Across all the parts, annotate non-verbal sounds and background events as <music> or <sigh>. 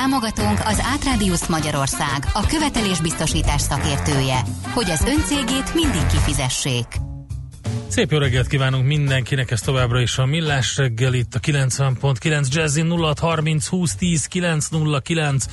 Támogatunk az Átrádiusz Magyarország, a követelésbiztosítás szakértője, hogy az öncégét mindig kifizessék. Szép jó reggelt kívánunk mindenkinek, ez továbbra is a Millás reggel itt a 90.9 Jazzy 0630 20 10 909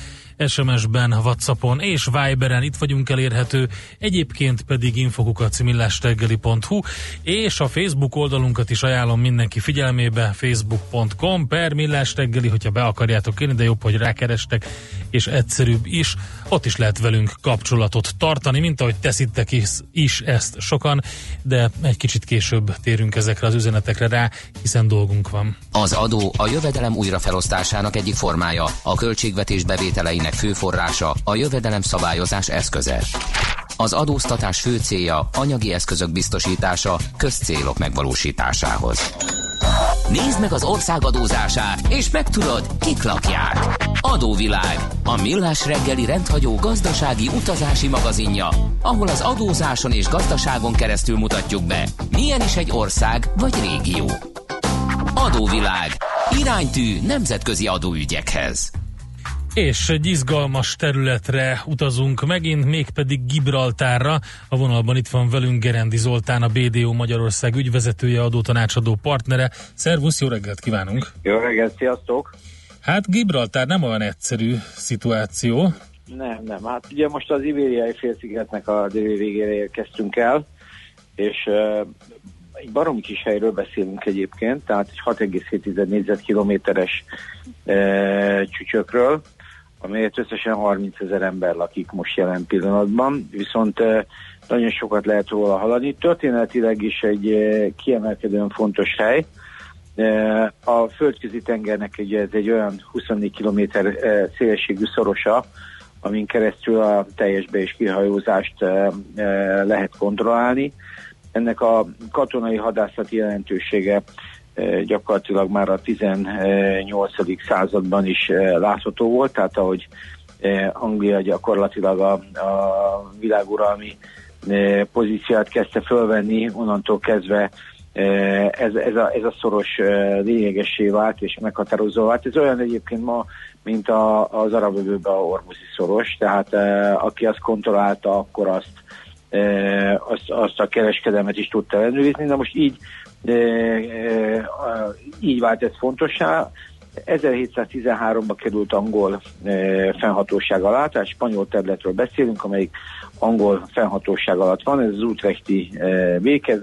SMS-ben, Whatsappon és Viberen itt vagyunk elérhető, egyébként pedig infokukacimillastegeli.hu és a Facebook oldalunkat is ajánlom mindenki figyelmébe, facebook.com per millástegeli, hogyha be akarjátok írni, de jobb, hogy rákerestek, és egyszerűbb is, ott is lehet velünk kapcsolatot tartani, mint ahogy teszitek is, is ezt sokan, de egy kicsit később térünk ezekre az üzenetekre rá, hiszen dolgunk van. Az adó a jövedelem újrafelosztásának egyik formája, a költségvetés bevételeinek jövedelmének fő a jövedelem szabályozás eszköze. Az adóztatás fő célja anyagi eszközök biztosítása közcélok megvalósításához. Nézd meg az ország adózását, és megtudod, kik lakják. Adóvilág, a millás reggeli rendhagyó gazdasági utazási magazinja, ahol az adózáson és gazdaságon keresztül mutatjuk be, milyen is egy ország vagy régió. Adóvilág, iránytű nemzetközi adóügyekhez. És egy izgalmas területre utazunk megint, mégpedig Gibraltárra. A vonalban itt van velünk Gerendi Zoltán, a BDO Magyarország ügyvezetője, adótanácsadó partnere. Szervusz, jó reggelt kívánunk! Jó reggelt, sziasztok! Hát Gibraltár nem olyan egyszerű szituáció. Nem, nem. Hát ugye most az Ibériai félszigetnek a déli végére érkeztünk el, és egy baromi kis helyről beszélünk egyébként, tehát egy 6,7 négyzetkilométeres uh, csücsökről, amelyet összesen 30 ezer ember lakik most jelen pillanatban, viszont nagyon sokat lehet róla haladni. Történetileg is egy kiemelkedően fontos hely. A földközi tengernek ugye ez egy olyan 24 km szélességű szorosa, amin keresztül a teljes be- és kihajózást lehet kontrollálni. Ennek a katonai hadászati jelentősége gyakorlatilag már a 18. században is látható volt, tehát ahogy Anglia gyakorlatilag a, a világuralmi pozíciát kezdte fölvenni, onnantól kezdve ez, ez, a, ez a szoros lényegessé vált és meghatározó vált. Ez olyan egyébként ma, mint a, az arab övőben a ormuszi szoros, tehát aki azt kontrollálta, akkor azt, azt, azt a kereskedelmet is tudta ellenőrizni. Na most így de e, így vált ez fontossá. 1713-ba került angol e, fennhatóság alá, tehát spanyol területről beszélünk, amelyik angol fennhatóság alatt van, ez az útrechti e, béke, ez,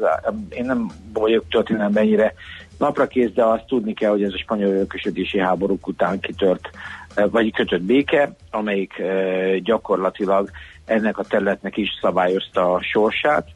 én nem vagyok történelem ennyire napra kész, de azt tudni kell, hogy ez a spanyol örökösödési háborúk után kitört, e, vagy kötött béke, amelyik e, gyakorlatilag ennek a területnek is szabályozta a sorsát,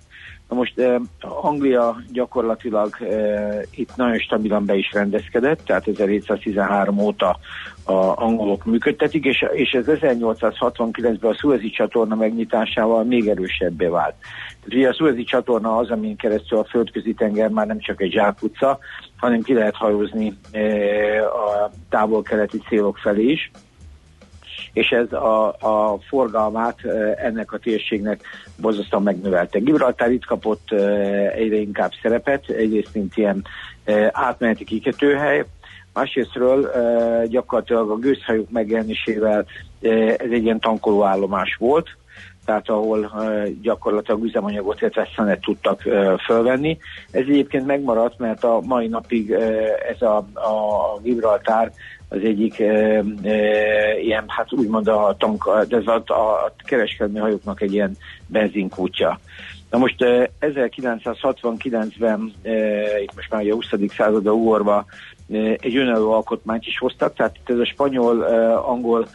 Na most eh, Anglia gyakorlatilag eh, itt nagyon stabilan be is rendezkedett, tehát 1713 óta a angolok működtetik, és, és ez 1869-ben a Suezi csatorna megnyitásával még erősebbé vált. Tehát ugye a Suezi csatorna az, amin keresztül a földközi tenger már nem csak egy zsákutca, hanem ki lehet hajózni eh, a távol-keleti célok felé is és ez a, a forgalmát ennek a térségnek borzasztóan megnövelte. Gibraltár itt kapott egyre inkább szerepet, egyrészt mint ilyen átmeneti kikötőhely, másrésztről gyakorlatilag a gőzhajók megjelenésével ez egy ilyen tankolóállomás volt, tehát ahol gyakorlatilag üzemanyagot, illetve szenet tudtak fölvenni. Ez egyébként megmaradt, mert a mai napig ez a, a Gibraltár az egyik e, e, ilyen, hát úgymond a, tank, ez a, a kereskedelmi hajóknak egy ilyen benzinkútja. Na most e, 1969-ben, e, itt most már a 20. századba ugorva, e, egy önálló alkotmányt is hoztak, tehát ez a spanyol-angol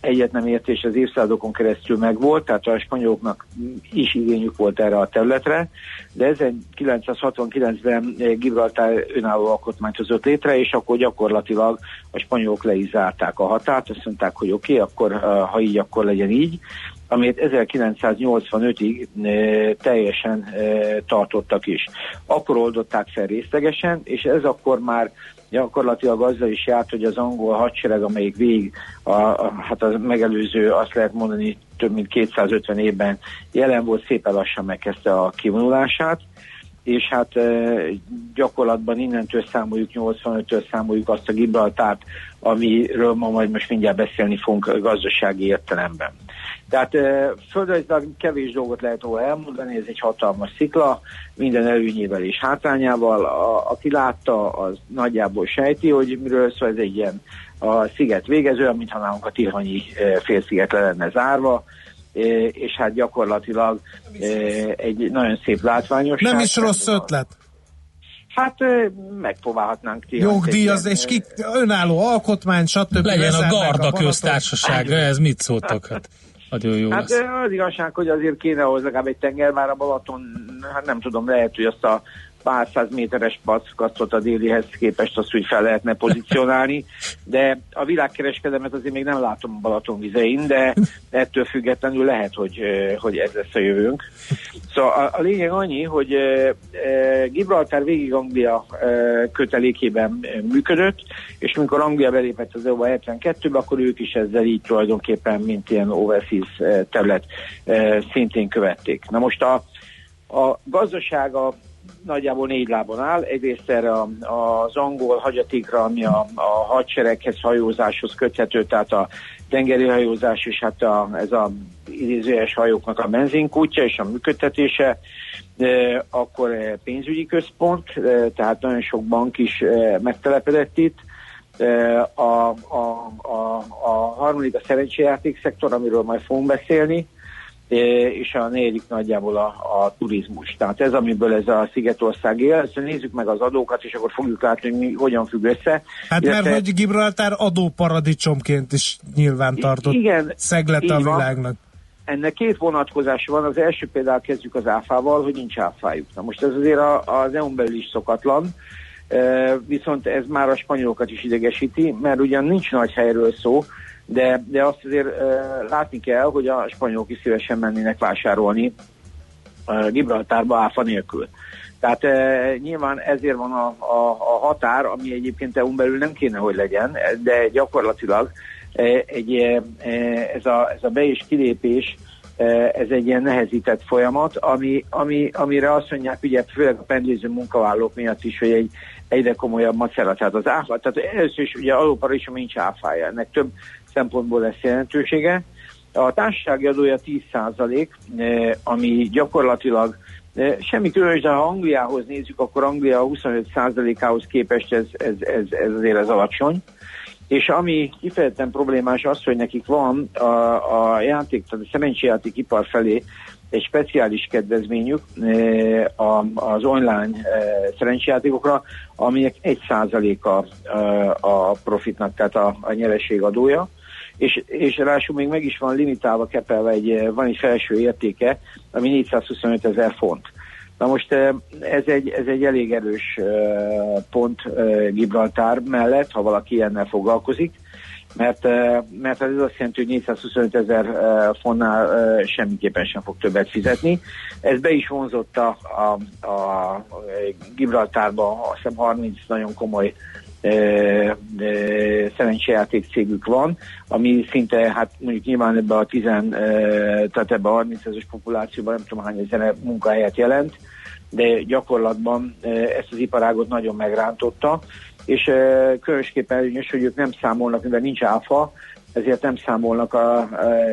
egyet nem értés az évszázadokon keresztül megvolt, tehát a spanyoloknak is igényük volt erre a területre, de 1969-ben Gibraltár önálló alkotmányt hozott létre, és akkor gyakorlatilag a spanyolok le is zárták a határt, azt mondták, hogy oké, okay, akkor ha így, akkor legyen így, amit 1985-ig e, teljesen e, tartottak is. Akkor oldották fel részlegesen, és ez akkor már gyakorlatilag azzal is járt, hogy az angol hadsereg, amelyik végig a, a, hát a megelőző, azt lehet mondani, több mint 250 évben jelen volt, szépen lassan megkezdte a kivonulását, és hát gyakorlatban innentől számoljuk, 85-től számoljuk azt a Gibraltárt, amiről ma majd most mindjárt beszélni fogunk gazdasági értelemben. Tehát földrajzilag kevés dolgot lehet róla elmondani, ez egy hatalmas szikla, minden előnyével és hátrányával. A, aki látta, az nagyjából sejti, hogy miről szól, ez egy ilyen a sziget végező, mintha nálunk a Tirhanyi félsziget le lenne zárva, és hát gyakorlatilag egy nagyon szép látványosság. Nem is rossz ötlet. Hát megpróbálhatnánk ki. Jogdíjaz, és ki, önálló alkotmány, stb. Legyen a Garda köztársasága, ez mit szóltak? Hát. Nagyon jó Hát lesz. az igazság, hogy azért kéne hozzá legalább egy tenger, már a Balaton, hát nem tudom, lehet, hogy azt a pár száz méteres packasztot a délihez képest azt úgy fel lehetne pozícionálni, de a világkereskedelmet azért még nem látom Balaton vizein, de ettől függetlenül lehet, hogy, hogy ez lesz a jövőnk. Szóval a, a lényeg annyi, hogy Gibraltar végig Anglia e, kötelékében működött, és amikor Anglia belépett az EU-ba 72-ben, akkor ők is ezzel így tulajdonképpen, mint ilyen overseas terület szintén követték. Na most a, a gazdasága nagyjából négy lábon áll. Egyrészt erre az angol hagyatékra, ami a, a hadsereghez, hajózáshoz köthető, tehát a tengeri hajózás és hát a, ez a idézőjes hajóknak a benzinkútja és a működtetése, e, akkor pénzügyi központ, e, tehát nagyon sok bank is e, megtelepedett itt. E, a, a, a, a harmadik a szerencséjáték szektor, amiről majd fogunk beszélni, és a negyedik nagyjából a, a turizmus. Tehát ez, amiből ez a Szigetország él. Ezt nézzük meg az adókat, és akkor fogjuk látni, hogy mi hogyan függ össze. Hát Illetve... mert hogy Gibraltár adóparadicsomként is nyilván tartott Igen, szeglet a világnak. Ennek két vonatkozása van. Az első például kezdjük az áfával, hogy nincs áfájuk. Na most ez azért a, az EU-n belül is szokatlan, viszont ez már a spanyolokat is idegesíti, mert ugyan nincs nagy helyről szó, de, de azt azért látni kell, hogy a spanyolok is szívesen mennének vásárolni Gibraltárba áfa nélkül. Tehát uh, nyilván ezért van a, a, a határ, ami egyébként EU-n belül nem kéne, hogy legyen, de gyakorlatilag egy, ez, a, ez a be- és kilépés ez egy ilyen nehezített folyamat, ami, ami, amire azt mondják, ugye főleg a pendléző munkavállalók miatt is, hogy egy egyre komolyabb macera. Tehát az áfa, tehát először is ugye alópara is, nincs áfája. Ennek több szempontból lesz jelentősége. A társasági adója 10%, eh, ami gyakorlatilag eh, semmi különös, de ha Angliához nézzük, akkor Anglia 25%-ához képest ez, ez, ez, ez azért az alacsony. És ami kifejezetten problémás az, hogy nekik van a, a játék, tehát a szerencséjáték ipar felé egy speciális kedvezményük eh, az online szerencséjátékokra, aminek 1%-a a profitnak, tehát a, a nyereség adója és, és ráadásul még meg is van limitálva, kepelve egy, eh, van egy felső értéke, ami 425 ezer font. Na most eh, ez egy, ez egy elég erős eh, pont Gibraltár mellett, ha valaki ilyennel foglalkozik, mert, mert ez azt jelenti, hogy 425 ezer fontnál semmiképpen sem fog többet fizetni. Ez be is vonzott a, a, a Gibraltárba, azt hiszem 30 nagyon komoly szerencsejáték cégük van, ami szinte, hát mondjuk nyilván ebbe a 10, tehát ebbe a 30 ezeres populációban nem tudom hány ezer munkahelyet jelent, de gyakorlatban ezt az iparágot nagyon megrántotta, és különösképpen előnyös, hogy ők nem számolnak, mivel nincs áfa, ezért nem számolnak a, a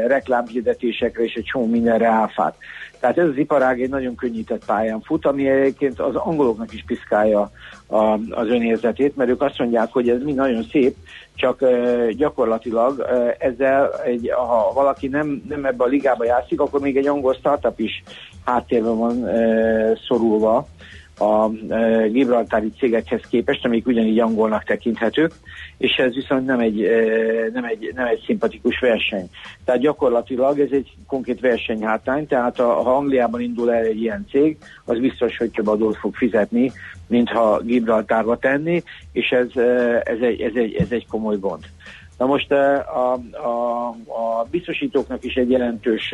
reklámhirdetésekre és egy csomó mindenre áfát. Tehát ez az iparág egy nagyon könnyített pályán fut, ami egyébként az angoloknak is piszkálja a, az önérzetét, mert ők azt mondják, hogy ez mind nagyon szép, csak uh, gyakorlatilag uh, ezzel, egy, ha valaki nem, nem ebbe a ligába játszik, akkor még egy angol startup is háttérben van uh, szorulva a e, gibraltári cégekhez képest, amik ugyanígy angolnak tekinthetők, és ez viszont nem egy, e, nem egy, nem egy szimpatikus verseny. Tehát gyakorlatilag ez egy konkrét versenyhátrány, tehát a, ha Angliában indul el egy ilyen cég, az biztos, hogy több adót fog fizetni, mintha Gibraltárba tenni, és ez, e, ez, egy, ez, egy, ez egy komoly gond. Na most a, a, a biztosítóknak is egy jelentős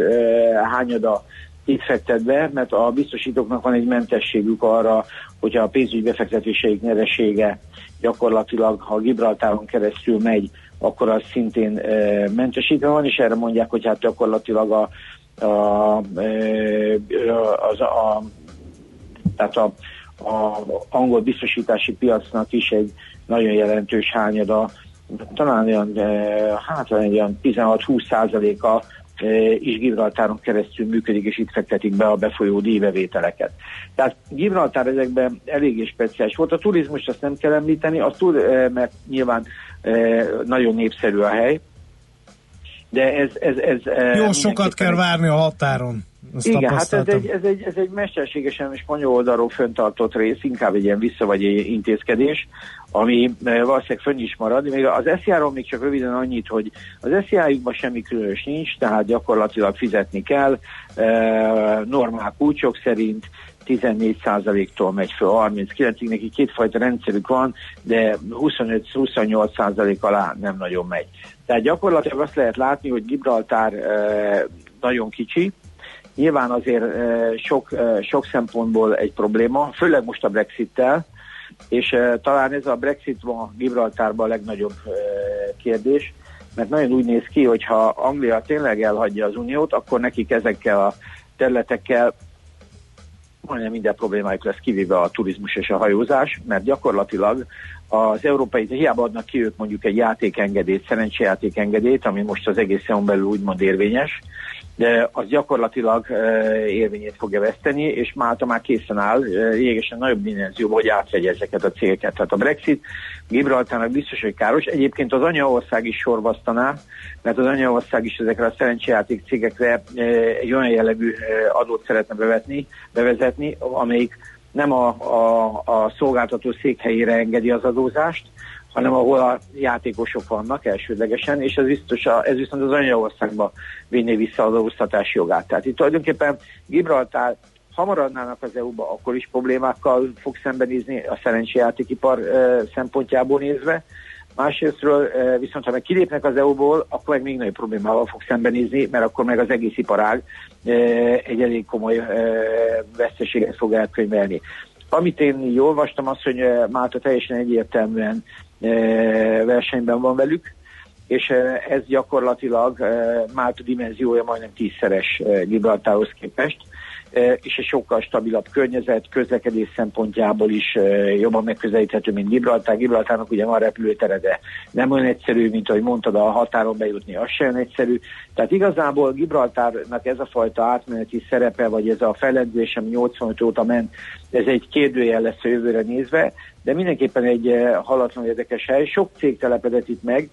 hányada itt fektet be, mert a biztosítóknak van egy mentességük arra, hogyha a pénzügyi befektetéseik nyeresége gyakorlatilag, ha Gibraltáron keresztül megy, akkor az szintén e, mentesítve van, és erre mondják, hogy hát gyakorlatilag a, a, az, a, tehát a, a angol biztosítási piacnak is egy nagyon jelentős hányada, talán olyan, hát olyan 16-20 százaléka is Gibraltáron keresztül működik, és itt fektetik be a befolyó díjbevételeket. Tehát Gibraltár ezekben eléggé speciális volt. A turizmus azt nem kell említeni, az túl, mert nyilván nagyon népszerű a hely, de ez... ez, ez Jó sokat kell várni a határon. Igen, hát ez egy, ez, egy, ez egy mesterségesen spanyol oldalról föntartott rész, inkább egy ilyen vissza vagy egy intézkedés, ami valószínűleg fönn is marad. Még az SZIA-ról még csak röviden annyit, hogy az SZIA-jukban semmi különös nincs, tehát gyakorlatilag fizetni kell, normál kulcsok szerint, 14%-tól megy föl 39-ig, neki kétfajta rendszerük van, de 25-28% alá nem nagyon megy. Tehát gyakorlatilag azt lehet látni, hogy Gibraltár nagyon kicsi, Nyilván azért sok, sok szempontból egy probléma, főleg most a Brexit-tel, és talán ez a Brexit van Gibraltárban a legnagyobb kérdés, mert nagyon úgy néz ki, hogy ha Anglia tényleg elhagyja az Uniót, akkor nekik ezekkel a területekkel majdnem minden problémájuk lesz, kivéve a turizmus és a hajózás, mert gyakorlatilag az európai, hiába adnak ki ők mondjuk egy játékengedélyt, szerencsejátékengedélyt, ami most az egész belül úgymond érvényes, de az gyakorlatilag érvényét fogja veszteni, és Málta már készen áll, lényegesen nagyobb dimenzióban, hogy átvegye ezeket a cégeket. Tehát a Brexit Gibraltárnak biztos, hogy káros. Egyébként az anyaország is sorvasztaná, mert az anyaország is ezekre a szerencsejáték cégekre egy olyan jellegű adót szeretne bevetni, bevezetni, amelyik nem a, a, a szolgáltató székhelyére engedi az adózást, hanem ahol a játékosok vannak elsődlegesen, és ez, biztos a, ez viszont az anyaországba vinné vissza az adóztatás jogát. Tehát itt tulajdonképpen Gibraltár ha maradnának az EU-ba, akkor is problémákkal fog szembenézni a szerencséjátékipar e, szempontjából nézve. Másrésztről e, viszont ha meg kilépnek az EU-ból, akkor meg még nagyobb problémával fog szembenézni, mert akkor meg az egész iparág e, egy elég komoly e, veszteséget fog elkönyvelni. Amit én jól olvastam, az, hogy Málta teljesen egyértelműen versenyben van velük, és ez gyakorlatilag Málta dimenziója majdnem tízszeres Gibraltárhoz képest, és egy sokkal stabilabb környezet, közlekedés szempontjából is jobban megközelíthető, mint Gibraltár. Gibraltárnak ugye van repülőtere, de nem olyan egyszerű, mint ahogy mondtad, a határon bejutni, az sem egyszerű. Tehát igazából Gibraltárnak ez a fajta átmeneti szerepe, vagy ez a fellendülés, ami 85 óta ment, ez egy kérdőjel lesz a jövőre nézve, de mindenképpen egy halatlan érdekes hely. Sok cég telepedett itt meg,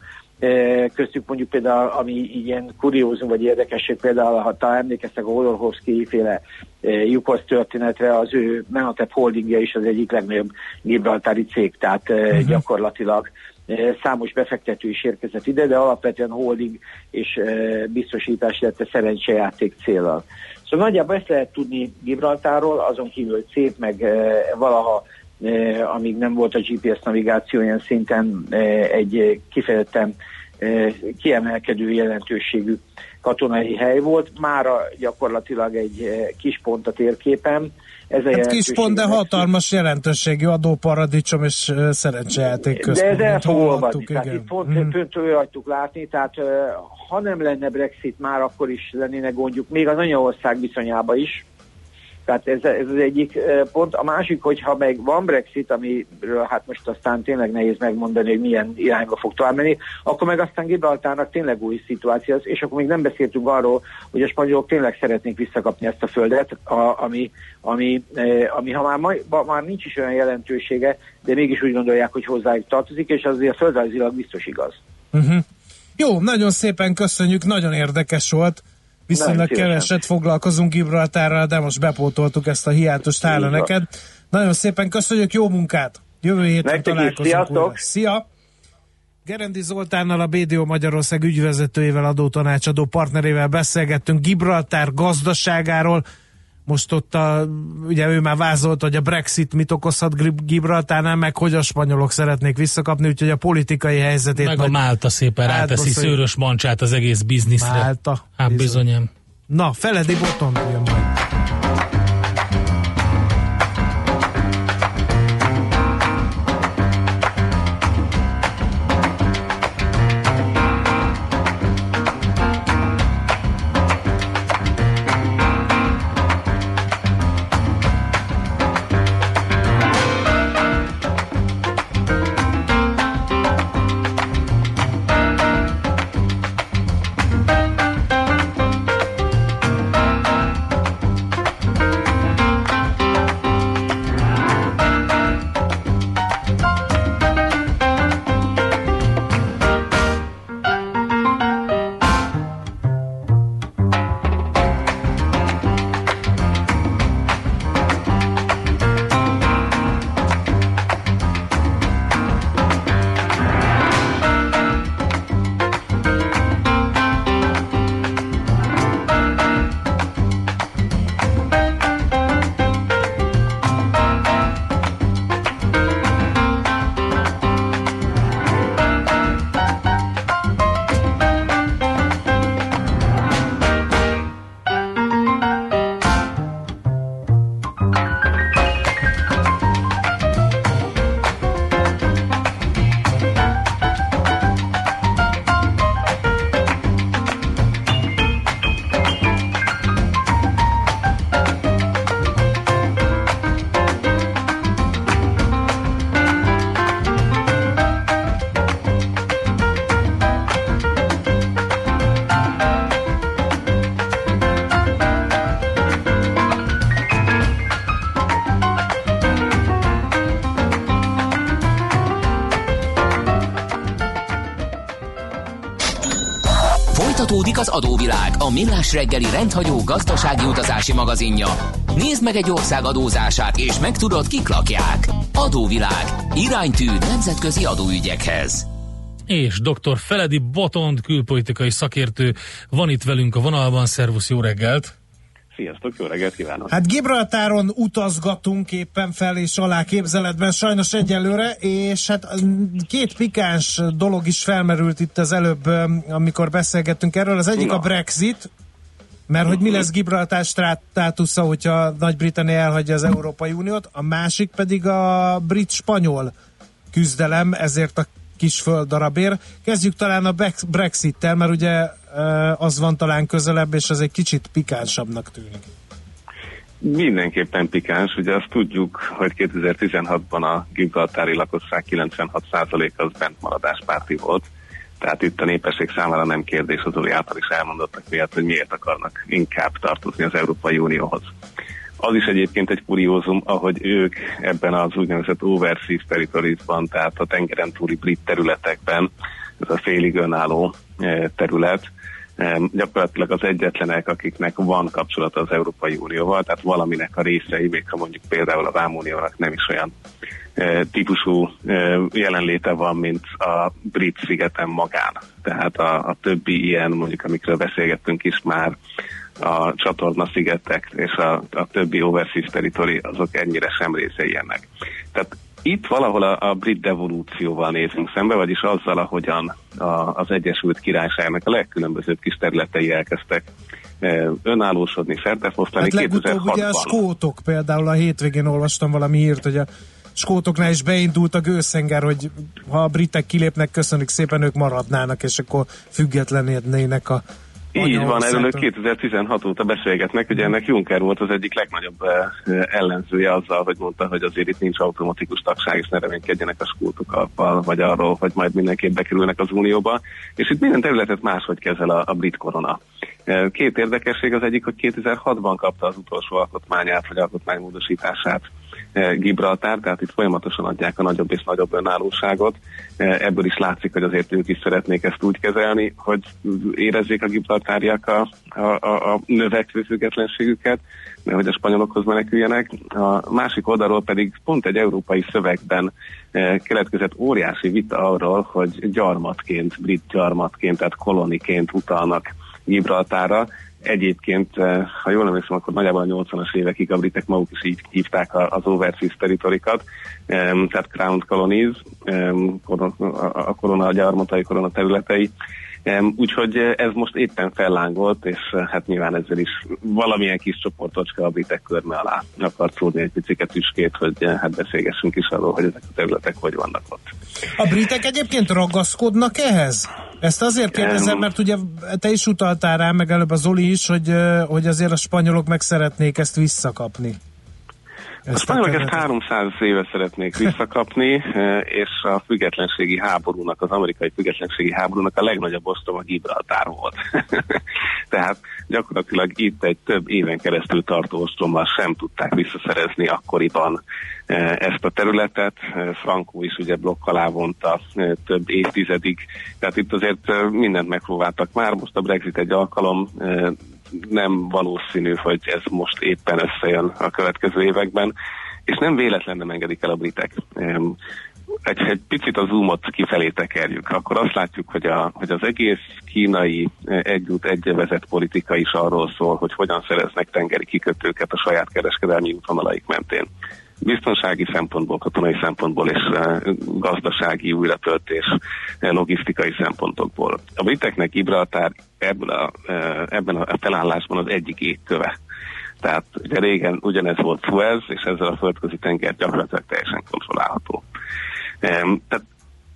köztük mondjuk például, ami ilyen kuriózum vagy érdekesség, például ha talán emlékeztek a Hodorkovszki féle Jukosz történetre, az ő Menatep holdingja is az egyik legnagyobb gibraltári cég, tehát uh-huh. gyakorlatilag számos befektető is érkezett ide, de alapvetően holding és biztosítás a szerencsejáték célral. Szóval nagyjából ezt lehet tudni Gibraltáról, azon kívül, hogy szép, meg valaha amíg nem volt a GPS navigáció ilyen szinten egy kifejezetten kiemelkedő jelentőségű katonai hely volt, mára gyakorlatilag egy kis pont a térképen. Ez a hát kis pont, de hatalmas jelentőségű adóparadicsom és szerencsejáték központ. De ez el fog olvadni, tehát itt pont, hmm. pont hagytuk látni, tehát ha nem lenne Brexit, már akkor is lennének gondjuk, még az anyaország viszonyába is, tehát ez, ez az egyik pont. A másik, hogyha meg van Brexit, amiről hát most aztán tényleg nehéz megmondani, hogy milyen irányba fog tovább menni, akkor meg aztán Gibraltárnak tényleg új szituáció, és akkor még nem beszéltünk arról, hogy a spanyolok tényleg szeretnék visszakapni ezt a földet, a, ami, ami, ami ha már, ma, már nincs is olyan jelentősége, de mégis úgy gondolják, hogy hozzájuk tartozik, és azért a földrajzilag biztos igaz. Uh-huh. Jó, nagyon szépen köszönjük, nagyon érdekes volt. Viszonylag keveset foglalkozunk Gibraltárral, de most bepótoltuk ezt a hiátust, hála neked. Nagyon szépen köszönjük, jó munkát! Jövő héten Nektek találkozunk újra. Szia! Gerendi Zoltánnal, a BDO Magyarország ügyvezetőjével, adótanácsadó partnerével beszélgettünk Gibraltár gazdaságáról, most ott a, ugye ő már vázolt, hogy a Brexit mit okozhat Gibraltárnál, meg hogy a spanyolok szeretnék visszakapni, úgyhogy a politikai helyzetét... Meg a Málta szépen ráteszi szőrös mancsát az egész bizniszre. Málta. Hát bizony. bizonyem. Na, Feledi Boton jön majd. Az adóvilág, a millás reggeli rendhagyó gazdasági utazási magazinja. Nézd meg egy ország adózását, és megtudod, kik lakják. Adóvilág. Iránytű nemzetközi adóügyekhez. És dr. Feledi Botond, külpolitikai szakértő van itt velünk a vonalban. Szervusz, jó reggelt! Sziasztok, jó reggelt kívánok! Hát Gibraltáron utazgatunk éppen fel és alá képzeletben, sajnos egyelőre, és hát két pikáns dolog is felmerült itt az előbb, amikor beszélgettünk erről. Az egyik Na. a Brexit, mert hogy mi lesz Gibraltár státusza, hogyha Nagy-Britannia elhagyja az Európai Uniót, a másik pedig a brit-spanyol küzdelem ezért a kis földdarabér. Kezdjük talán a Brexit-tel, mert ugye az van talán közelebb, és az egy kicsit pikánsabbnak tűnik. Mindenképpen pikáns, ugye azt tudjuk, hogy 2016-ban a gibraltári lakosság 96% az bentmaradáspárti volt, tehát itt a népesség számára nem kérdés az Zoli által is elmondottak miatt, hogy miért akarnak inkább tartozni az Európai Unióhoz. Az is egyébként egy kuriózum, ahogy ők ebben az úgynevezett overseas territoriesban, tehát a tengeren túli brit területekben, ez a félig önálló eh, terület, gyakorlatilag az egyetlenek, akiknek van kapcsolata az Európai Unióval, tehát valaminek a részei, még ha mondjuk például a Vámuniónak nem is olyan e, típusú e, jelenléte van, mint a brit szigeten magán. Tehát a, a többi ilyen, mondjuk amikről beszélgettünk is már, a csatorna szigetek és a, a többi overseas territory, azok ennyire sem részei ennek. Tehát itt valahol a, a brit devolúcióval nézünk szembe, vagyis azzal, ahogyan a, az Egyesült Királyságnak a legkülönbözőbb kis területei elkezdtek e, önállósodni, szertefosztani. Hát legutóbb ugye a skótok például a hétvégén olvastam valami hírt, hogy a skótoknál is beindult a gőszenger, hogy ha a britek kilépnek, köszönjük szépen, ők maradnának, és akkor függetlenének a így van, erről 2016 óta beszélgetnek, ugye ennek Juncker volt az egyik legnagyobb eh, ellenzője azzal, hogy mondta, hogy azért itt nincs automatikus tagság, és ne reménykedjenek a skótokkal, vagy arról, hogy majd mindenképp bekerülnek az Unióba. És itt minden területet máshogy kezel a, a brit korona. Eh, két érdekesség, az egyik, hogy 2006-ban kapta az utolsó alkotmányát, vagy alkotmánymódosítását Gibraltár, tehát itt folyamatosan adják a nagyobb és nagyobb önállóságot. E, ebből is látszik, hogy azért ők is szeretnék ezt úgy kezelni, hogy érezzék a gibraltáriak a, a, a, a növekvő függetlenségüket, hogy a spanyolokhoz meneküljenek. A másik oldalról pedig pont egy európai szövegben e, keletkezett óriási vita arról, hogy gyarmatként, brit gyarmatként, tehát koloniként utalnak Gibraltára, Egyébként, ha jól emlékszem, akkor nagyjából a 80-as évekig a britek maguk is így hívták az overseas teritorikat, tehát Crown Colonies, a korona, gyarmatai korona területei, Úgyhogy eh, ez most éppen fellángolt, és eh, hát nyilván ezzel is valamilyen kis csoportocska a britek körme alá akart szúrni egy picit tüskét, hogy eh, hát beszélgessünk is arról, hogy ezek a területek hogy vannak ott. A britek egyébként ragaszkodnak ehhez? Ezt azért kérdezem, mert ugye te is utaltál rá, meg előbb az Zoli is, hogy, hogy azért a spanyolok meg szeretnék ezt visszakapni. A spanyolok ezt 300 éve szeretnék visszakapni, <laughs> eh, és a függetlenségi háborúnak, az amerikai függetlenségi háborúnak a legnagyobb ostrom a Gibraltár volt. <laughs> Tehát gyakorlatilag itt egy több éven keresztül tartó ostrommal sem tudták visszaszerezni akkoriban eh, ezt a területet. Eh, Frankó is ugye blokk alá vonta több évtizedig, tehát itt azért mindent megpróbáltak már. Most a Brexit egy alkalom, nem valószínű, hogy ez most éppen összejön a következő években, és nem véletlen nem engedik el a britek. Egy, egy picit a zoomot kifelé tekerjük, akkor azt látjuk, hogy, a, hogy az egész kínai együtt egyevezet politika is arról szól, hogy hogyan szereznek tengeri kikötőket a saját kereskedelmi útvonalaik mentén biztonsági szempontból, katonai szempontból és eh, gazdasági újratöltés, eh, logisztikai szempontokból. A briteknek Gibraltár ebből a, eh, ebben a felállásban az egyik égköve. Tehát ugye régen ugyanez volt Suez, és ezzel a földközi tenger gyakorlatilag teljesen kontrollálható. Tehát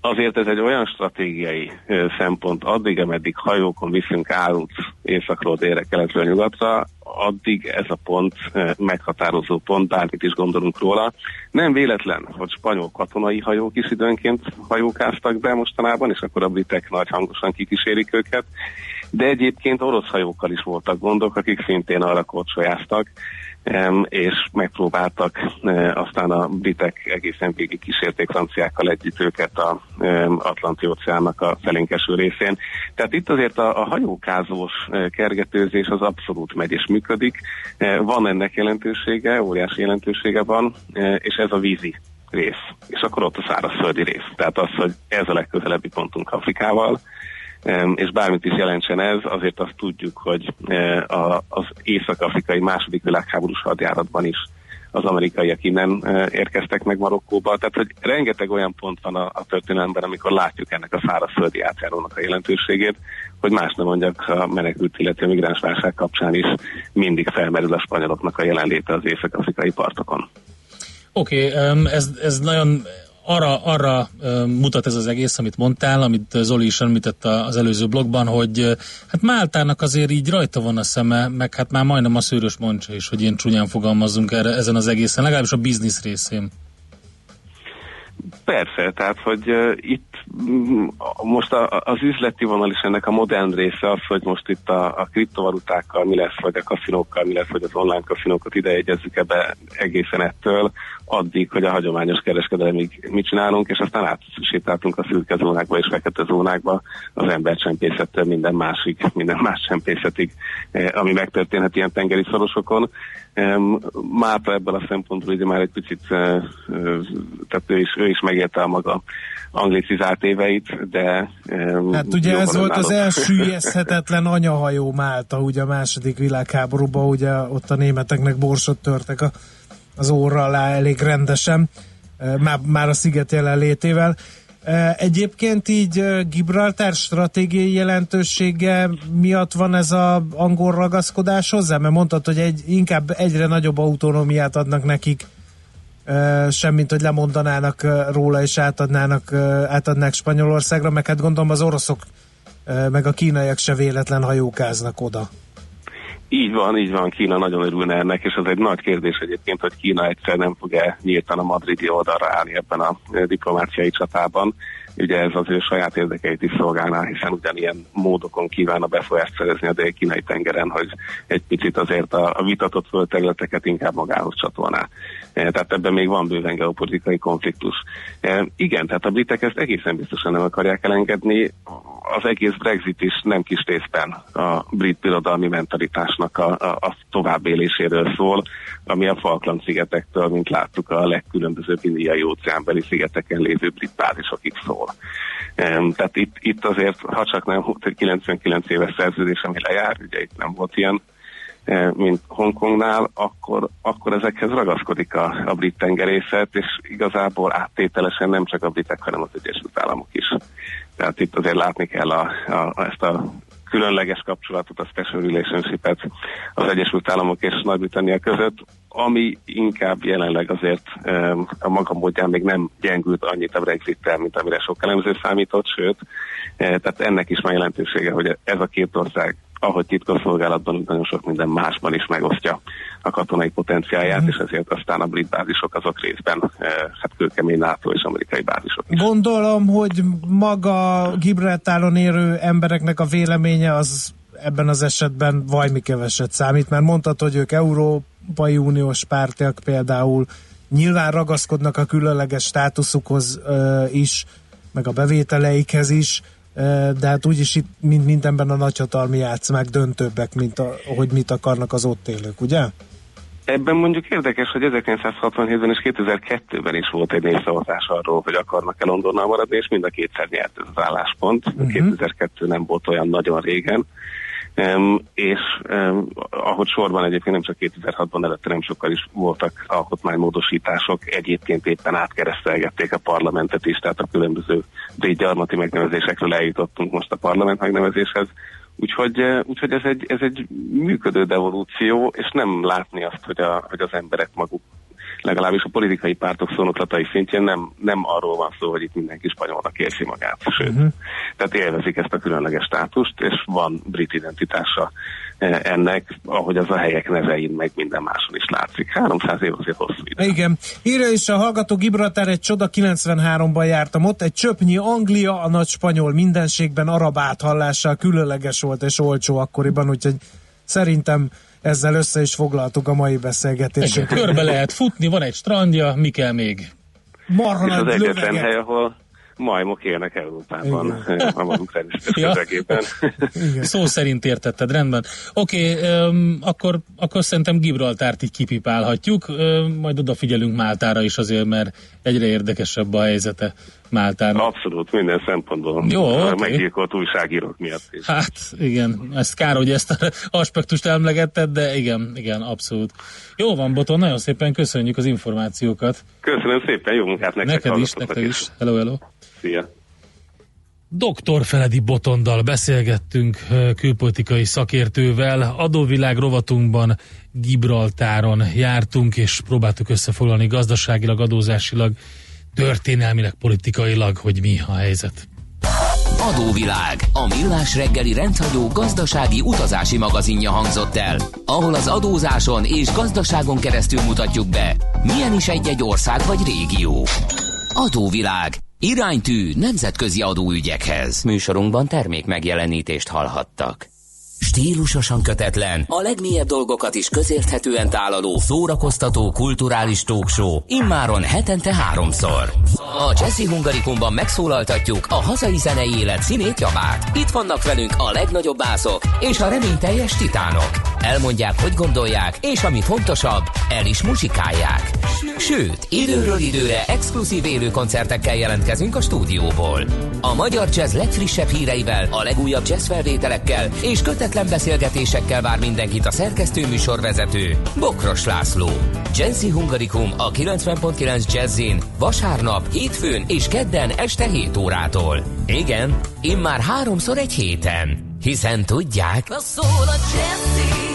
azért ez egy olyan stratégiai szempont, addig, ameddig hajókon viszünk árut északról délre, keletről, nyugatra, addig ez a pont meghatározó pont, bármit is gondolunk róla. Nem véletlen, hogy spanyol katonai hajók is időnként hajókáztak be mostanában, és akkor a britek nagy hangosan kikísérik őket, de egyébként orosz hajókkal is voltak gondok, akik szintén arra korcsolyáztak, és megpróbáltak e, aztán a britek egészen végig kísérték franciákkal együtt őket a Atlanti óceánnak a felénkeső részén. Tehát itt azért a, a hajókázós e, kergetőzés az abszolút megy és működik. E, van ennek jelentősége, óriási jelentősége van, és ez a vízi rész. És akkor ott a szárazföldi rész. Tehát az, hogy ez a legközelebbi pontunk Afrikával, és bármit is jelentsen ez, azért azt tudjuk, hogy e, az észak-afrikai második világháborús hadjáratban is az amerikaiak innen e, érkeztek meg Marokkóba. Tehát, hogy rengeteg olyan pont van a, a történelemben, amikor látjuk ennek a szárazföldi átjárónak a jelentőségét, hogy más nem mondjak a menekült, illetve a migránsválság kapcsán is mindig felmerül a spanyoloknak a jelenléte az észak-afrikai partokon. Oké, okay, ez, ez nagyon arra, arra mutat ez az egész, amit mondtál, amit Zoli is említett az előző blogban, hogy hát Máltának azért így rajta van a szeme, meg hát már majdnem a szőrös moncsa is, hogy én csúnyán fogalmazzunk erre, ezen az egészen, legalábbis a biznisz részén. Persze, tehát, hogy uh, itt most a, az üzleti vonal is ennek a modern része az, hogy most itt a, a kriptovalutákkal mi lesz, vagy a kaszinókkal mi lesz, vagy az online kaszinókat ide jegyezzük ebbe egészen ettől, addig, hogy a hagyományos kereskedelemig mit csinálunk, és aztán átsétáltunk a szürke zónákba és fekete zónákba az embercsempészettől minden másik, minden más csempészetig, eh, ami megtörténhet ilyen tengeri szorosokon. Máta ebből a szempontból ugye már egy picit, eh, eh, tehát ő is, ő is megérte a maga anglicizált éveit, de... Hát ugye ez volt az elsüllyeszthetetlen anyahajó Málta, ugye a második világháborúban, ugye ott a németeknek borsot törtek a az óra alá elég rendesen, már, már a sziget jelenlétével. Egyébként így Gibraltár stratégiai jelentősége miatt van ez a angol ragaszkodás hozzá? Mert mondtad, hogy egy, inkább egyre nagyobb autonómiát adnak nekik, semmint, hogy lemondanának róla és átadnának, átadnák Spanyolországra, meg hát gondolom az oroszok meg a kínaiak se véletlen hajókáznak oda. Így van, így van, Kína nagyon örülne ennek, és az egy nagy kérdés egyébként, hogy Kína egyszer nem fog-e nyíltan a madridi oldalra állni ebben a eh, diplomáciai csatában. Ugye ez az ő saját érdekeit is szolgálná, hiszen ugyanilyen módokon kívánna befolyást szerezni a dél-kínai tengeren, hogy egy picit azért a, a vitatott földterületeket inkább magához csatolná. E, tehát ebben még van bőven geopolitikai konfliktus. E, igen, tehát a britek ezt egészen biztosan nem akarják elengedni. Az egész Brexit is nem kis részben a brit birodalmi mentalitás turizmusnak a, a, a továbbéléséről szól, ami a Falkland-szigetektől, mint láttuk, a legkülönbözőbb indiai óceánbeli szigeteken lévő brit bázisokig szól. Tehát itt, itt azért, ha csak nem volt egy 99 éves szerződés, ami lejár, ugye itt nem volt ilyen, mint Hongkongnál, akkor, akkor ezekhez ragaszkodik a, a brit tengerészet, és igazából áttételesen nem csak a britek, hanem az Egyesült Államok is. Tehát itt azért látni kell a, a, ezt a különleges kapcsolatot, a special relationship-et az Egyesült Államok és Nagy-Britannia között, ami inkább jelenleg azért a maga módján még nem gyengült annyit a brexit mint amire sok elemző számított, sőt, tehát ennek is van jelentősége, hogy ez a két ország ahogy titkosszolgálatban, nagyon sok minden másban is megosztja a katonai potenciáját, mm. és ezért aztán a brit bázisok azok részben hát kőkemény NATO és amerikai bázisok is. Gondolom, hogy maga Gibraltáron érő embereknek a véleménye az ebben az esetben vajmi keveset számít, mert mondtad, hogy ők Európai Uniós pártiak például nyilván ragaszkodnak a különleges státuszukhoz uh, is, meg a bevételeikhez is, de hát úgyis itt mint mindenben a nagyhatalmi játszmák döntőbbek, mint a, hogy mit akarnak az ott élők, ugye? Ebben mondjuk érdekes, hogy 1967-ben és 2002-ben is volt egy népszavazás arról, hogy akarnak-e Londonnal maradni, és mind a kétszer nyert ez az álláspont. Uh-huh. 2002 nem volt olyan nagyon régen. És ahogy sorban egyébként nem csak 2006-ban előtte nem sokkal is voltak alkotmánymódosítások, egyébként éppen átkeresztelgették a parlamentet is, tehát a különböző gyarmati megnevezésekről eljutottunk most a parlament megnevezéshez. Úgyhogy, úgyhogy ez, egy, ez egy működő devolúció, és nem látni azt, hogy, a, hogy az emberek maguk legalábbis a politikai pártok szónoklatai szintjén nem, nem arról van szó, hogy itt mindenki spanyolnak érzi magát. Sőt, uh-huh. tehát élvezik ezt a különleges státust, és van brit identitása eh, ennek, ahogy az a helyek nevein, meg minden máson is látszik. 300 év azért hosszú idő. Igen. Írja is a hallgató Gibraltar egy csoda, 93-ban jártam ott, egy csöpnyi Anglia, a nagy spanyol mindenségben arab áthallással különleges volt és olcsó akkoriban, úgyhogy szerintem ezzel össze is foglaltuk a mai beszélgetésünket. Körbe lehet futni, van egy strandja, mi kell még? Marha És az egyetlen hely, ahol majmok élnek Európában, <laughs> a maguk ja. Szó szerint értetted, rendben. Oké, okay, um, akkor, akkor szerintem Gibraltárt így kipipálhatjuk, um, majd odafigyelünk Máltára is azért, mert egyre érdekesebb a helyzete Máltának. Abszolút, minden szempontból. Jó, okay. Meggyilkolt újságírók miatt is. Hát, igen, ezt kár, hogy ezt az aspektust emlegetted, de igen, igen, abszolút. Jó van, Boton, nagyon szépen köszönjük az információkat. Köszönöm szépen, jó munkát nektek. Neked is, neked is. Hello, hello. Szia. Dr. Feledi Botondal beszélgettünk külpolitikai szakértővel. Adóvilág rovatunkban Gibraltáron jártunk, és próbáltuk összefoglalni gazdaságilag, adózásilag, történelmileg, politikailag, hogy mi a helyzet. Adóvilág, a millás reggeli rendhagyó gazdasági utazási magazinja hangzott el, ahol az adózáson és gazdaságon keresztül mutatjuk be, milyen is egy-egy ország vagy régió. Adóvilág, Iránytű nemzetközi adóügyekhez. Műsorunkban termék megjelenítést hallhattak. Stílusosan kötetlen, a legmélyebb dolgokat is közérthetően tálaló, szórakoztató, kulturális talkshow, immáron hetente háromszor. A Jazzy Hungarikumban megszólaltatjuk a hazai zenei élet színét javát. Itt vannak velünk a legnagyobb bászok és a reményteljes titánok. Elmondják, hogy gondolják, és ami fontosabb, el is muzsikálják. Sőt, időről időre exkluzív élő koncertekkel jelentkezünk a stúdióból. A magyar jazz legfrissebb híreivel, a legújabb jazz felvételekkel és kötetlen beszélgetésekkel vár mindenkit a szerkesztő műsorvezető Bokros László. Jazzy Hungarikum a 90.9 Jazzin vasárnap, hétfőn és kedden este 7 órától. Igen, immár háromszor egy héten. Hiszen tudják... Szól a Jazzy,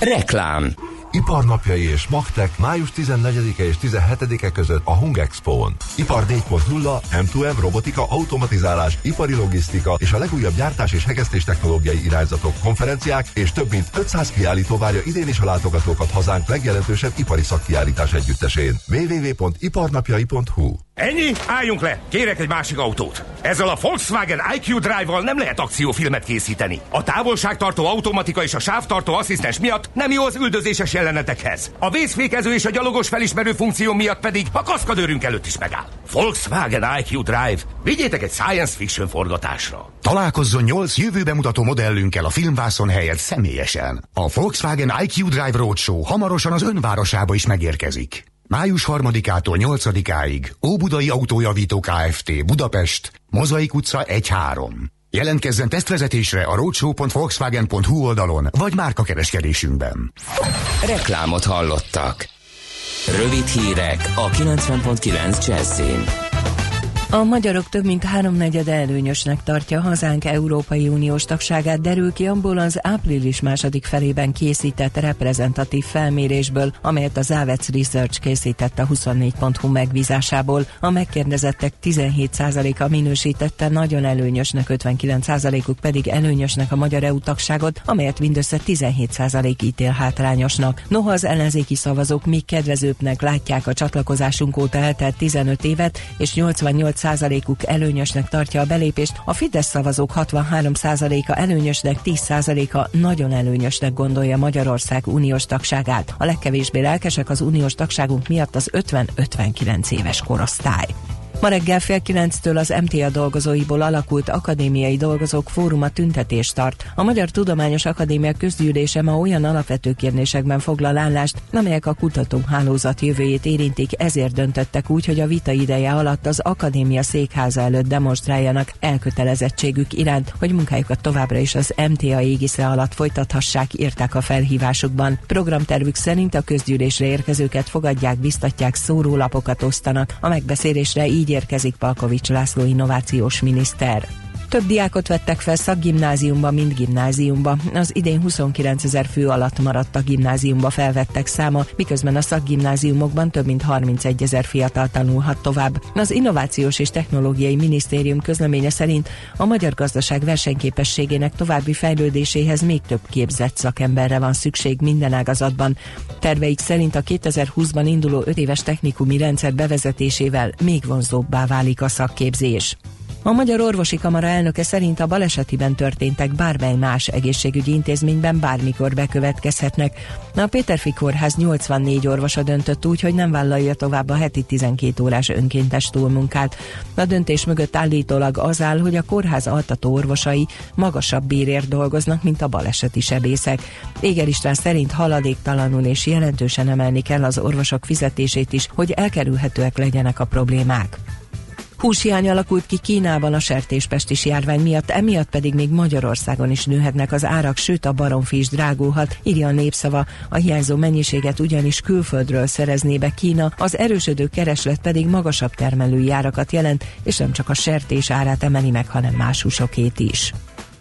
Reklám Iparnapjai és Magtek május 14-e és 17-e között a Hung Expo-n. Ipar 4.0, M2M, robotika, automatizálás, ipari logisztika és a legújabb gyártás és hegesztés technológiai irányzatok, konferenciák és több mint 500 kiállító várja idén is a látogatókat hazánk legjelentősebb ipari szakkiállítás együttesén. www.iparnapjai.hu Ennyi? Álljunk le! Kérek egy másik autót. Ezzel a Volkswagen IQ Drive-val nem lehet akciófilmet készíteni. A távolságtartó automatika és a sávtartó asszisztens miatt nem jó az üldözéses jelenetekhez. A vészfékező és a gyalogos felismerő funkció miatt pedig a kaszkadőrünk előtt is megáll. Volkswagen IQ Drive. Vigyétek egy science fiction forgatásra. Találkozzon 8 jövőbe mutató modellünkkel a filmvászon helyett személyesen. A Volkswagen IQ Drive Roadshow hamarosan az önvárosába is megérkezik. Május 3-ától 8-áig Óbudai Autójavító Kft. Budapest, Mozaik utca 1-3. Jelentkezzen tesztvezetésre a roadshow.volkswagen.hu oldalon, vagy márkakereskedésünkben. Reklámot hallottak. Rövid hírek a 90.9 Jazzin. A magyarok több mint háromnegyed előnyösnek tartja hazánk Európai Uniós tagságát, derül ki abból az április második felében készített reprezentatív felmérésből, amelyet az Avets Research készített a 24.hu megbízásából. A megkérdezettek 17%-a minősítette nagyon előnyösnek, 59%-uk pedig előnyösnek a magyar EU tagságot, amelyet mindössze 17% ítél hátrányosnak. Noha az ellenzéki szavazók még kedvezőbbnek látják a csatlakozásunk óta eltelt 15 évet, és 88 százalékuk előnyösnek tartja a belépést, a Fidesz szavazók 63%-a előnyösnek, 10%-a nagyon előnyösnek gondolja Magyarország uniós tagságát. A legkevésbé lelkesek az uniós tagságunk miatt az 50-59 éves korosztály. Ma reggel fél kilenctől az MTA dolgozóiból alakult akadémiai dolgozók fóruma tüntetést tart. A Magyar Tudományos Akadémia közgyűlése ma olyan alapvető kérdésekben foglal állást, amelyek a kutatóhálózat jövőjét érintik, ezért döntöttek úgy, hogy a vita ideje alatt az akadémia székháza előtt demonstráljanak elkötelezettségük iránt, hogy munkájukat továbbra is az MTA égisze alatt folytathassák, írták a felhívásukban. Programtervük szerint a közgyűlésre érkezőket fogadják, biztatják, szórólapokat osztanak. A megbeszélésre így érkezik Palkovics László innovációs miniszter. Több diákot vettek fel szakgimnáziumba, mint gimnáziumba. Az idén 29 ezer fő alatt maradt a gimnáziumba felvettek száma, miközben a szakgimnáziumokban több mint 31 ezer fiatal tanulhat tovább. Az Innovációs és Technológiai Minisztérium közleménye szerint a magyar gazdaság versenyképességének további fejlődéséhez még több képzett szakemberre van szükség minden ágazatban. Terveik szerint a 2020-ban induló 5 éves technikumi rendszer bevezetésével még vonzóbbá válik a szakképzés. A Magyar Orvosi Kamara elnöke szerint a balesetiben történtek bármely más egészségügyi intézményben bármikor bekövetkezhetnek. A Péterfi Kórház 84 orvosa döntött úgy, hogy nem vállalja tovább a heti 12 órás önkéntes túlmunkát. A döntés mögött állítólag az áll, hogy a kórház altató orvosai magasabb bérért dolgoznak, mint a baleseti sebészek. Éger István szerint haladéktalanul és jelentősen emelni kell az orvosok fizetését is, hogy elkerülhetőek legyenek a problémák. Húshiány alakult ki Kínában a sertéspestis járvány miatt, emiatt pedig még Magyarországon is nőhetnek az árak, sőt a baromfi is drágulhat, írja a népszava. A hiányzó mennyiséget ugyanis külföldről szerezné be Kína, az erősödő kereslet pedig magasabb termelői árakat jelent, és nem csak a sertés árát emeli meg, hanem más húsokét is.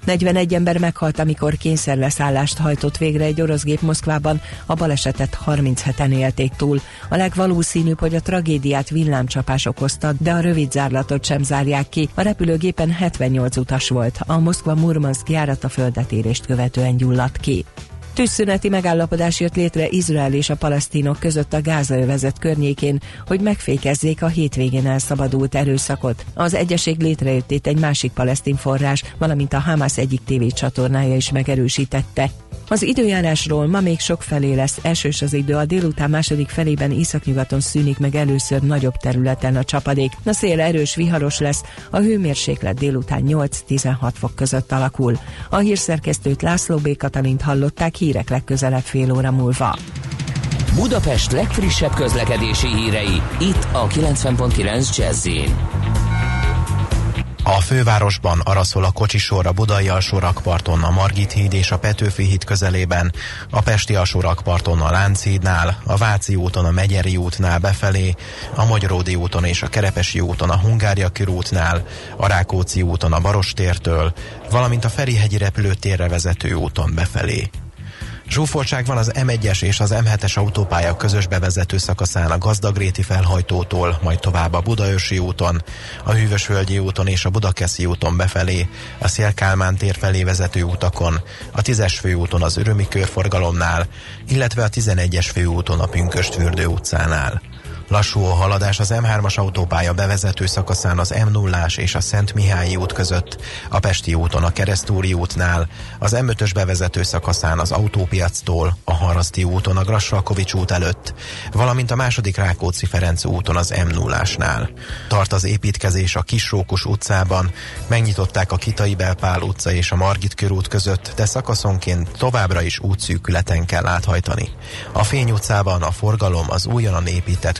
41 ember meghalt, amikor kényszerleszállást hajtott végre egy orosz gép Moszkvában, a balesetet 37-en élték túl. A legvalószínűbb, hogy a tragédiát villámcsapás okozta, de a rövid zárlatot sem zárják ki. A repülőgépen 78 utas volt. A Moszkva-Murmanszk járat a földetérést követően gyulladt ki. Tűzszüneti megállapodás jött létre Izrael és a palesztinok között a Gázaövezet környékén, hogy megfékezzék a hétvégén elszabadult erőszakot. Az egyeség létrejöttét egy másik palesztin forrás, valamint a Hamas egyik tévécsatornája is megerősítette. Az időjárásról ma még sok felé lesz esős az idő, a délután második felében északnyugaton szűnik meg először nagyobb területen a csapadék. A szél erős, viharos lesz, a hőmérséklet délután 8-16 fok között alakul. A hírszerkesztőt László B. Katalint hallották hírek legközelebb fél óra múlva. Budapest legfrissebb közlekedési hírei, itt a 90.9 jazz a fővárosban arra szól a kocsisor a Budai alsórakparton, a Margit híd és a Petőfi híd közelében, a Pesti alsórakparton a Lánchídnál, a Váci úton a Megyeri útnál befelé, a Magyaródi úton és a Kerepesi úton a Hungária körútnál, a Rákóczi úton a Barostértől, valamint a Ferihegyi repülőtérre vezető úton befelé. Zsúfoltság van az M1-es és az M7-es autópálya közös bevezető szakaszán a Gazdagréti felhajtótól, majd tovább a Budaörsi úton, a Hűvösvölgyi úton és a Budakeszi úton befelé, a Szélkálmán tér felé vezető utakon, a 10-es főúton az Örömi körforgalomnál, illetve a 11-es főúton a Pünköstfürdő utcánál. Lassú a haladás az M3-as autópálya bevezető szakaszán az m 0 és a Szent Mihályi út között, a Pesti úton a Keresztúri útnál, az M5-ös bevezető szakaszán az autópiactól, a Haraszti úton a Grassalkovics út előtt, valamint a második Rákóczi-Ferenc úton az m 0 Tart az építkezés a Kisrókus utcában, megnyitották a Kitai Belpál utca és a Margit körút között, de szakaszonként továbbra is útszűkületen kell áthajtani. A Fény utcában a forgalom az újonnan épített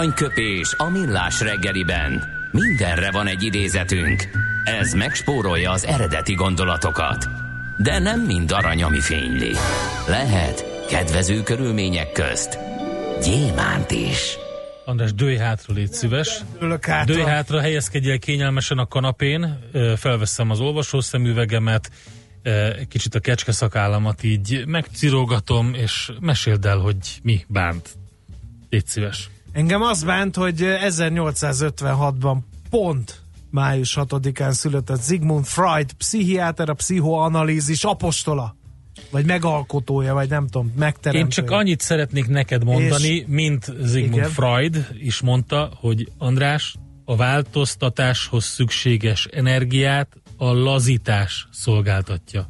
Aranyköpés a millás reggeliben. Mindenre van egy idézetünk. Ez megspórolja az eredeti gondolatokat. De nem mind arany, ami fényli. Lehet kedvező körülmények közt gyémánt is. András, dőj hátra, légy szíves. hátra. Dőj hátra, helyezkedj el kényelmesen a kanapén, felveszem az olvasószemüvegemet, kicsit a kecske szakállamat így megcirogatom, és meséld el, hogy mi bánt. Légy szíves. Engem az bánt, hogy 1856-ban pont május 6-án született Sigmund Freud, pszichiáter, a pszichoanalízis apostola. Vagy megalkotója, vagy nem tudom, megteremtője. Én csak annyit szeretnék neked mondani, és, mint Sigmund igen. Freud is mondta, hogy András, a változtatáshoz szükséges energiát a lazítás szolgáltatja.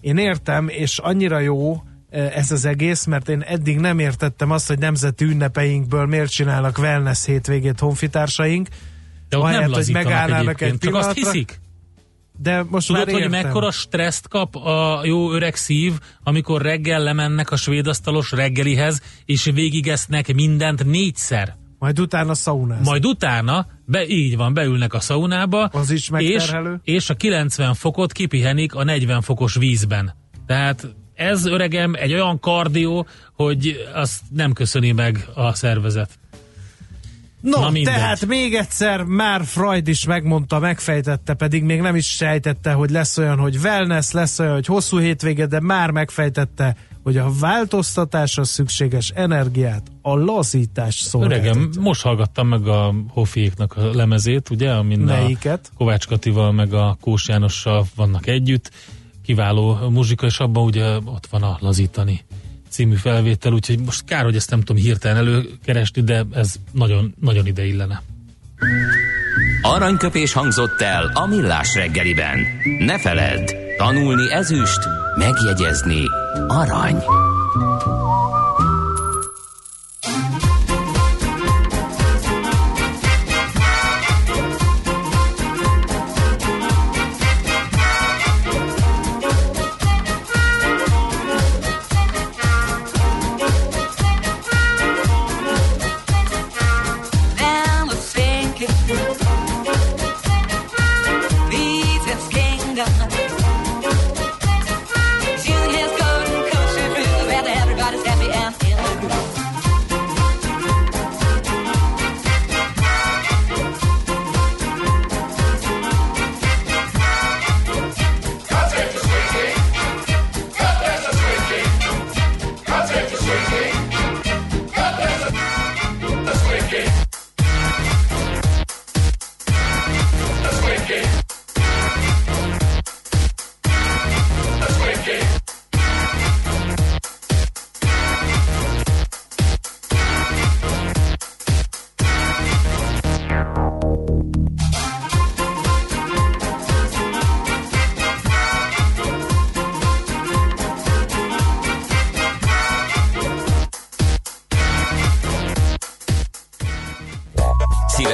Én értem, és annyira jó, ez az egész, mert én eddig nem értettem azt, hogy nemzeti ünnepeinkből miért csinálnak wellness hétvégét honfitársaink. De ott nem hogy megállnának egy Csak azt hiszik. De most Tudod, már hogy mekkora stresszt kap a jó öreg szív, amikor reggel lemennek a svédasztalos reggelihez, és végigesznek mindent négyszer. Majd utána szaunáznak. Majd utána, be, így van, beülnek a szaunába, az is és, és a 90 fokot kipihenik a 40 fokos vízben. Tehát ez öregem egy olyan kardió, hogy azt nem köszöni meg a szervezet. No, Na tehát még egyszer már Freud is megmondta, megfejtette, pedig még nem is sejtette, hogy lesz olyan, hogy wellness, lesz olyan, hogy hosszú hétvége, de már megfejtette, hogy a változtatásra szükséges energiát a lazítás szolgáltatja. Öregem, most hallgattam meg a Hofiéknak a lemezét, ugye, amin Melyiket? a Kovács Katival meg a Kós Jánossal vannak együtt, kiváló muzsika, és abban ugye ott van a Lazítani című felvétel, úgyhogy most kár, hogy ezt nem tudom hirtelen előkeresni, de ez nagyon, nagyon ide illene. Aranyköpés hangzott el a millás reggeliben. Ne feledd, tanulni ezüst, megjegyezni arany.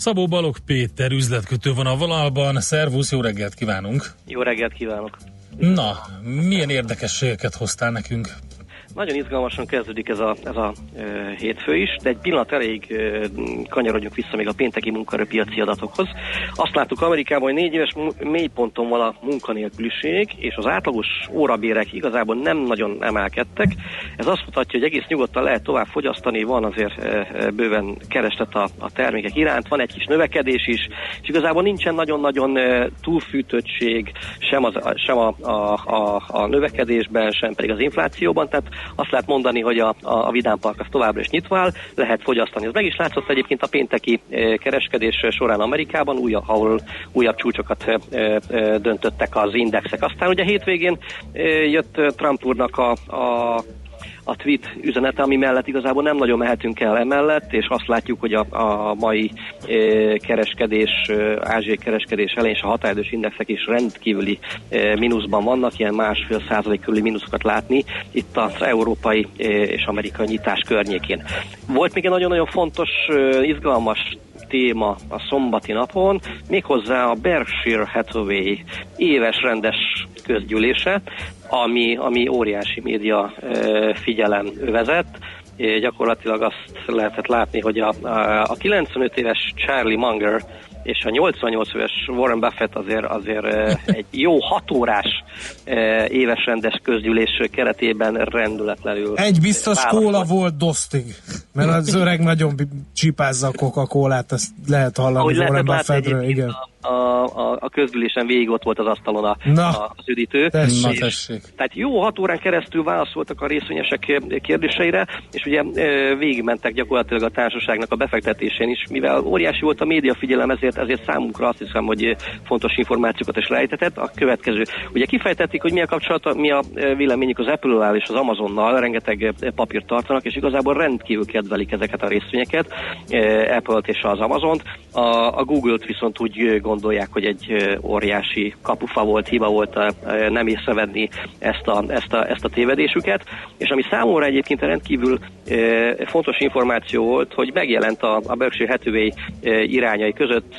Szabó Balog Péter üzletkötő van a vonalban. Szervusz, jó reggelt kívánunk! Jó reggelt kívánok! Na, milyen érdekességeket hoztál nekünk? Nagyon izgalmasan kezdődik ez a, ez a e, hétfő is, de egy pillanat elég e, kanyarodjunk vissza még a pénteki munkaerőpiaci adatokhoz. Azt láttuk Amerikában, hogy négy éves mélyponton van a munkanélküliség, és az átlagos órabérek igazából nem nagyon emelkedtek. Ez azt mutatja, hogy egész nyugodtan lehet tovább fogyasztani, van azért e, bőven kereslet a, a termékek iránt, van egy kis növekedés is, és igazából nincsen nagyon-nagyon e, túlfűtöttség sem, az, sem a, a, a, a növekedésben, sem pedig az inflációban, tehát azt lehet mondani, hogy a, a, a vidámpark az továbbra is nyitva áll, lehet fogyasztani. Ez meg is látszott egyébként a pénteki e, kereskedés során Amerikában, újabb, ahol újabb csúcsokat e, e, döntöttek az indexek. Aztán ugye hétvégén jött Trump úrnak a, a a tweet üzenete, ami mellett igazából nem nagyon mehetünk el emellett, és azt látjuk, hogy a, a mai e, kereskedés, e, ázsiai kereskedés elején és a határidős indexek is rendkívüli e, mínuszban vannak, ilyen másfél százalék körüli mínuszokat látni itt az európai e, és amerikai nyitás környékén. Volt még egy nagyon-nagyon fontos, e, izgalmas téma a szombati napon, méghozzá a Berkshire Hathaway éves rendes közgyűlése, ami, ami óriási média figyelem vezet. Gyakorlatilag azt lehetett látni, hogy a, a 95 éves Charlie Munger és a 88 éves Warren Buffett azért, azért <laughs> egy jó hatórás éves rendes közgyűlés keretében rendületlenül. Egy biztos kóla volt dosztig, mert az öreg nagyon csipázza a Coca-Colát, ezt lehet hallani Warren Buffettről, igen. A, a, a, a közgyűlésen végig ott volt az asztalon a, Na, a, az üdítő. Tessék. És, tessék. Tehát jó hat órán keresztül válaszoltak a részvényesek kérdéseire, és ugye végigmentek gyakorlatilag a társaságnak a befektetésén is, mivel óriási volt a média figyelem, ezért, ezért számunkra azt hiszem, hogy fontos információkat is rejtetett. A következő, ugye kifejtették, hogy mi a kapcsolat, mi a véleményük az Apple-nál és az Amazonnal, rengeteg papírt tartanak, és igazából rendkívül kedvelik ezeket a részvényeket, Apple-t és az Amazont. A, a Google-t viszont úgy gondolják, hogy egy óriási kapufa volt, hiba volt a, nem észrevenni ezt a, ezt, a, ezt a tévedésüket, és ami számomra egyébként rendkívül fontos információ volt, hogy megjelent a, a Berkshire Hathaway irányai között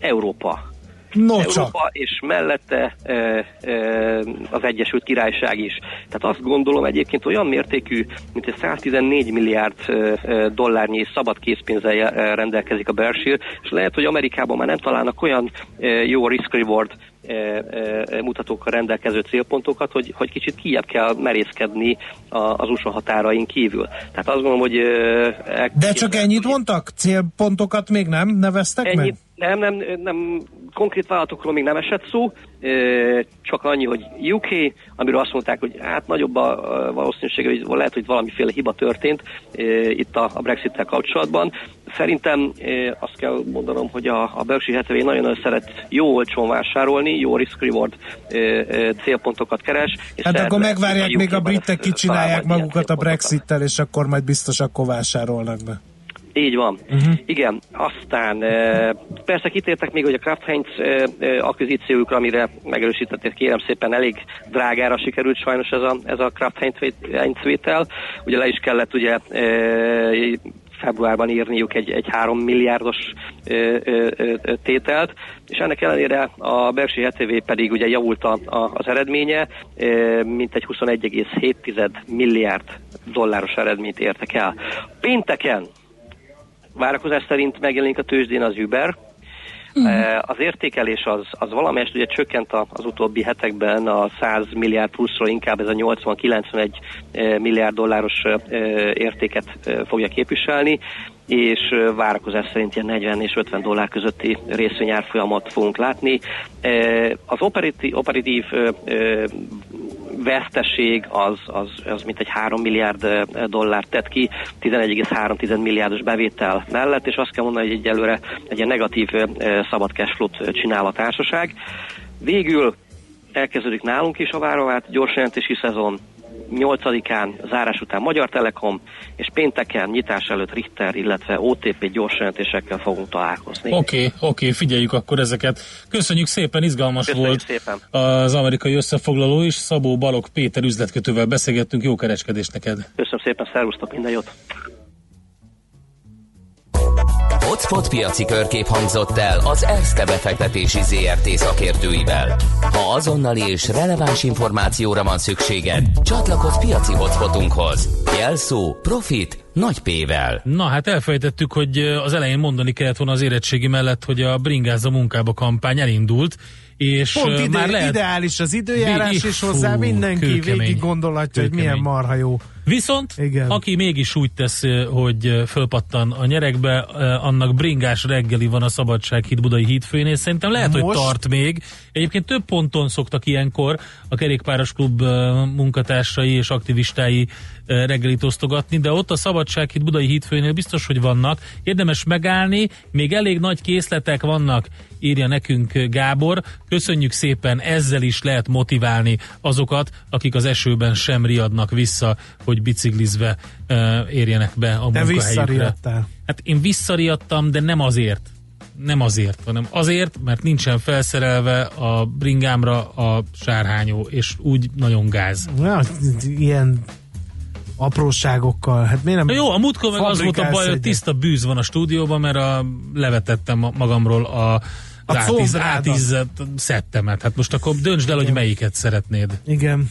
Európa No Európa, csak. és mellette e, e, az Egyesült Királyság is. Tehát azt gondolom egyébként olyan mértékű, mint egy 114 milliárd e, dollárnyi szabad készpénzzel rendelkezik a Berkshire, és lehet, hogy Amerikában már nem találnak olyan e, jó risk-reward mutatókkal rendelkező célpontokat, hogy, hogy kicsit kijebb kell merészkedni az USA határain kívül. Tehát azt gondolom, hogy... De csak ennyit mondtak? Célpontokat még nem neveztek ennyit, meg? Nem, nem, nem, konkrét vállalatokról még nem esett szó, csak annyi, hogy UK, amiről azt mondták, hogy hát nagyobb a valószínűsége, hogy lehet, hogy valamiféle hiba történt itt a Brexit-tel kapcsolatban. Szerintem azt kell mondanom, hogy a, a Berkshire Hathaway nagyon szeret jó olcsón vásárolni, jó risk-reward célpontokat keres. És hát akkor megvárják, még a britek kicsinálják magukat a Brexit-tel, és akkor majd biztos akkor vásárolnak be. Így van. Uh-huh. Igen, aztán persze kitértek még, hogy a Kraft Heinz akvizíciójukra, amire megerősítették, kérem szépen elég drágára sikerült sajnos ez a, ez a Kraft Heinz vétel. Ugye le is kellett ugye februárban írniuk egy, egy 3 milliárdos ö, ö, ö, tételt, és ennek ellenére a Berkshire HTV pedig ugye javult a, a, az eredménye, mint egy 21,7 milliárd dolláros eredményt értek el. Pénteken várakozás szerint megjelenik a tőzsdén az Uber, Uh-huh. Az értékelés az, az valamelyest ugye csökkent az utóbbi hetekben a 100 milliárd pluszról, inkább ez a 80-91 eh, milliárd dolláros eh, értéket fogja képviselni és várakozás szerint ilyen 40 és 50 dollár közötti részvényárfolyamat fogunk látni. Az operatív, operatív veszteség az, az, az mint egy 3 milliárd dollár tett ki, 11,3 milliárdos bevétel mellett, és azt kell mondani, hogy egyelőre egy ilyen negatív szabad cashflow-t csinál a társaság. Végül elkezdődik nálunk is a várovát gyorsjelentési szezon, 8-án zárás után Magyar Telekom, és pénteken nyitás előtt Richter, illetve OTP gyorsjelentésekkel fogunk találkozni. Oké, okay, oké, okay, figyeljük akkor ezeket. Köszönjük szépen, izgalmas Köszönjük volt szépen. az amerikai összefoglaló is. Szabó Balog Péter üzletkötővel beszélgettünk, jó kereskedést neked. Köszönöm szépen, szervusztok, minden jót! Hotspot piaci körkép hangzott el az ESZTE befektetési ZRT szakértőivel. Ha azonnali és releváns információra van szükséged, csatlakozz piaci hotspotunkhoz. Jelszó Profit nagy P-vel. Na hát elfejtettük, hogy az elején mondani kellett volna az érettségi mellett, hogy a Bringáz a munkába kampány elindult, és Pont ide, már lehet... ideális az időjárás, és hozzá mindenki kőkemény. végig gondolhatja, hogy milyen marha jó. Viszont, Igen. aki mégis úgy tesz, hogy fölpattan a nyerekbe, annak bringás reggeli van a Szabadsághíd Budai hídfőjén, és szerintem lehet, hogy Most? tart még. Egyébként több ponton szoktak ilyenkor a kerékpáros klub munkatársai és aktivistái reggelit osztogatni, de ott a Szabadsághíd Budai hídfőjénél biztos, hogy vannak. Érdemes megállni, még elég nagy készletek vannak, írja nekünk Gábor. Köszönjük szépen, ezzel is lehet motiválni azokat, akik az esőben sem riadnak vissza, hogy biciklizve érjenek be a Te munkahelyükre. visszariadtál. Hát én visszariadtam, de nem azért. Nem azért, hanem azért, mert nincsen felszerelve a bringámra a sárhányó, és úgy nagyon gáz. Ja, ilyen apróságokkal. Hát miért nem jó, a múltkor meg az volt a baj, hogy tiszta bűz van a stúdióban, mert a, levetettem ma- magamról a, A combrádat. átizzett szettemet. Hát most akkor döntsd el, hogy melyiket szeretnéd. Igen.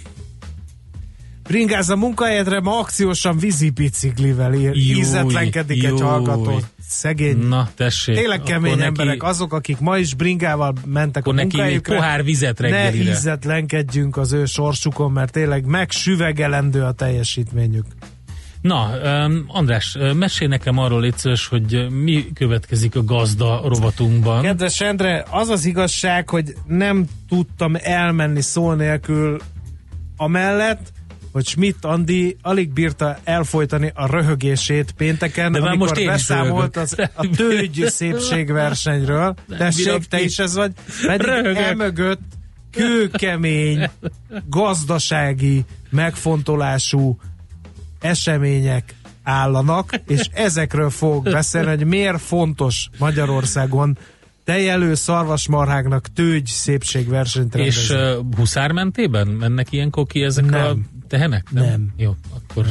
Bringáz a munkahelyedre, ma akciósan vízi biciklivel ír. Ízetlenkedik egy hallgató. Szegény. Na, tessék. Tényleg kemény neki- emberek, azok, akik ma is bringával mentek a munkájukra. pohár vizet Ne reggelire. ízetlenkedjünk az ő sorsukon, mert tényleg megsüvegelendő a teljesítményük. Na, um, András, ö, mesélj nekem arról légy szíves, hogy mi következik a gazda rovatunkban. Kedves Endre, az az igazság, hogy nem tudtam elmenni szó nélkül amellett, hogy Schmidt Andi alig bírta elfolytani a röhögését pénteken, De amikor most én beszámolt az, a tőgy <laughs> szépségversenyről. Tessék, te is ez vagy. Pedig Röhögök. emögött kőkemény, gazdasági, megfontolású események állanak, és ezekről fogok beszélni, hogy miért fontos Magyarországon tejelő szarvasmarháknak tőgy szépségversenyt És rendezni. uh, huszármentében mennek ilyenkor ki ezek Nem. a tehenek? Nem. Jó, akkor...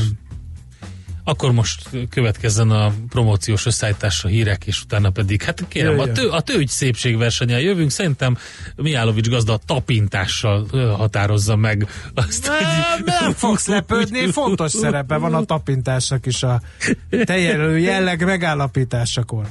Akkor most következzen a promóciós összeállításra hírek, és utána pedig, hát kérem, a, tő, a tőgy szépségversenyen jövünk, szerintem Mijálovics gazda tapintással határozza meg azt, hogy... Nem, <laughs> nem fogsz lepődni, fontos szerepe van a tapintásnak is a tejelő jelleg megállapításakor.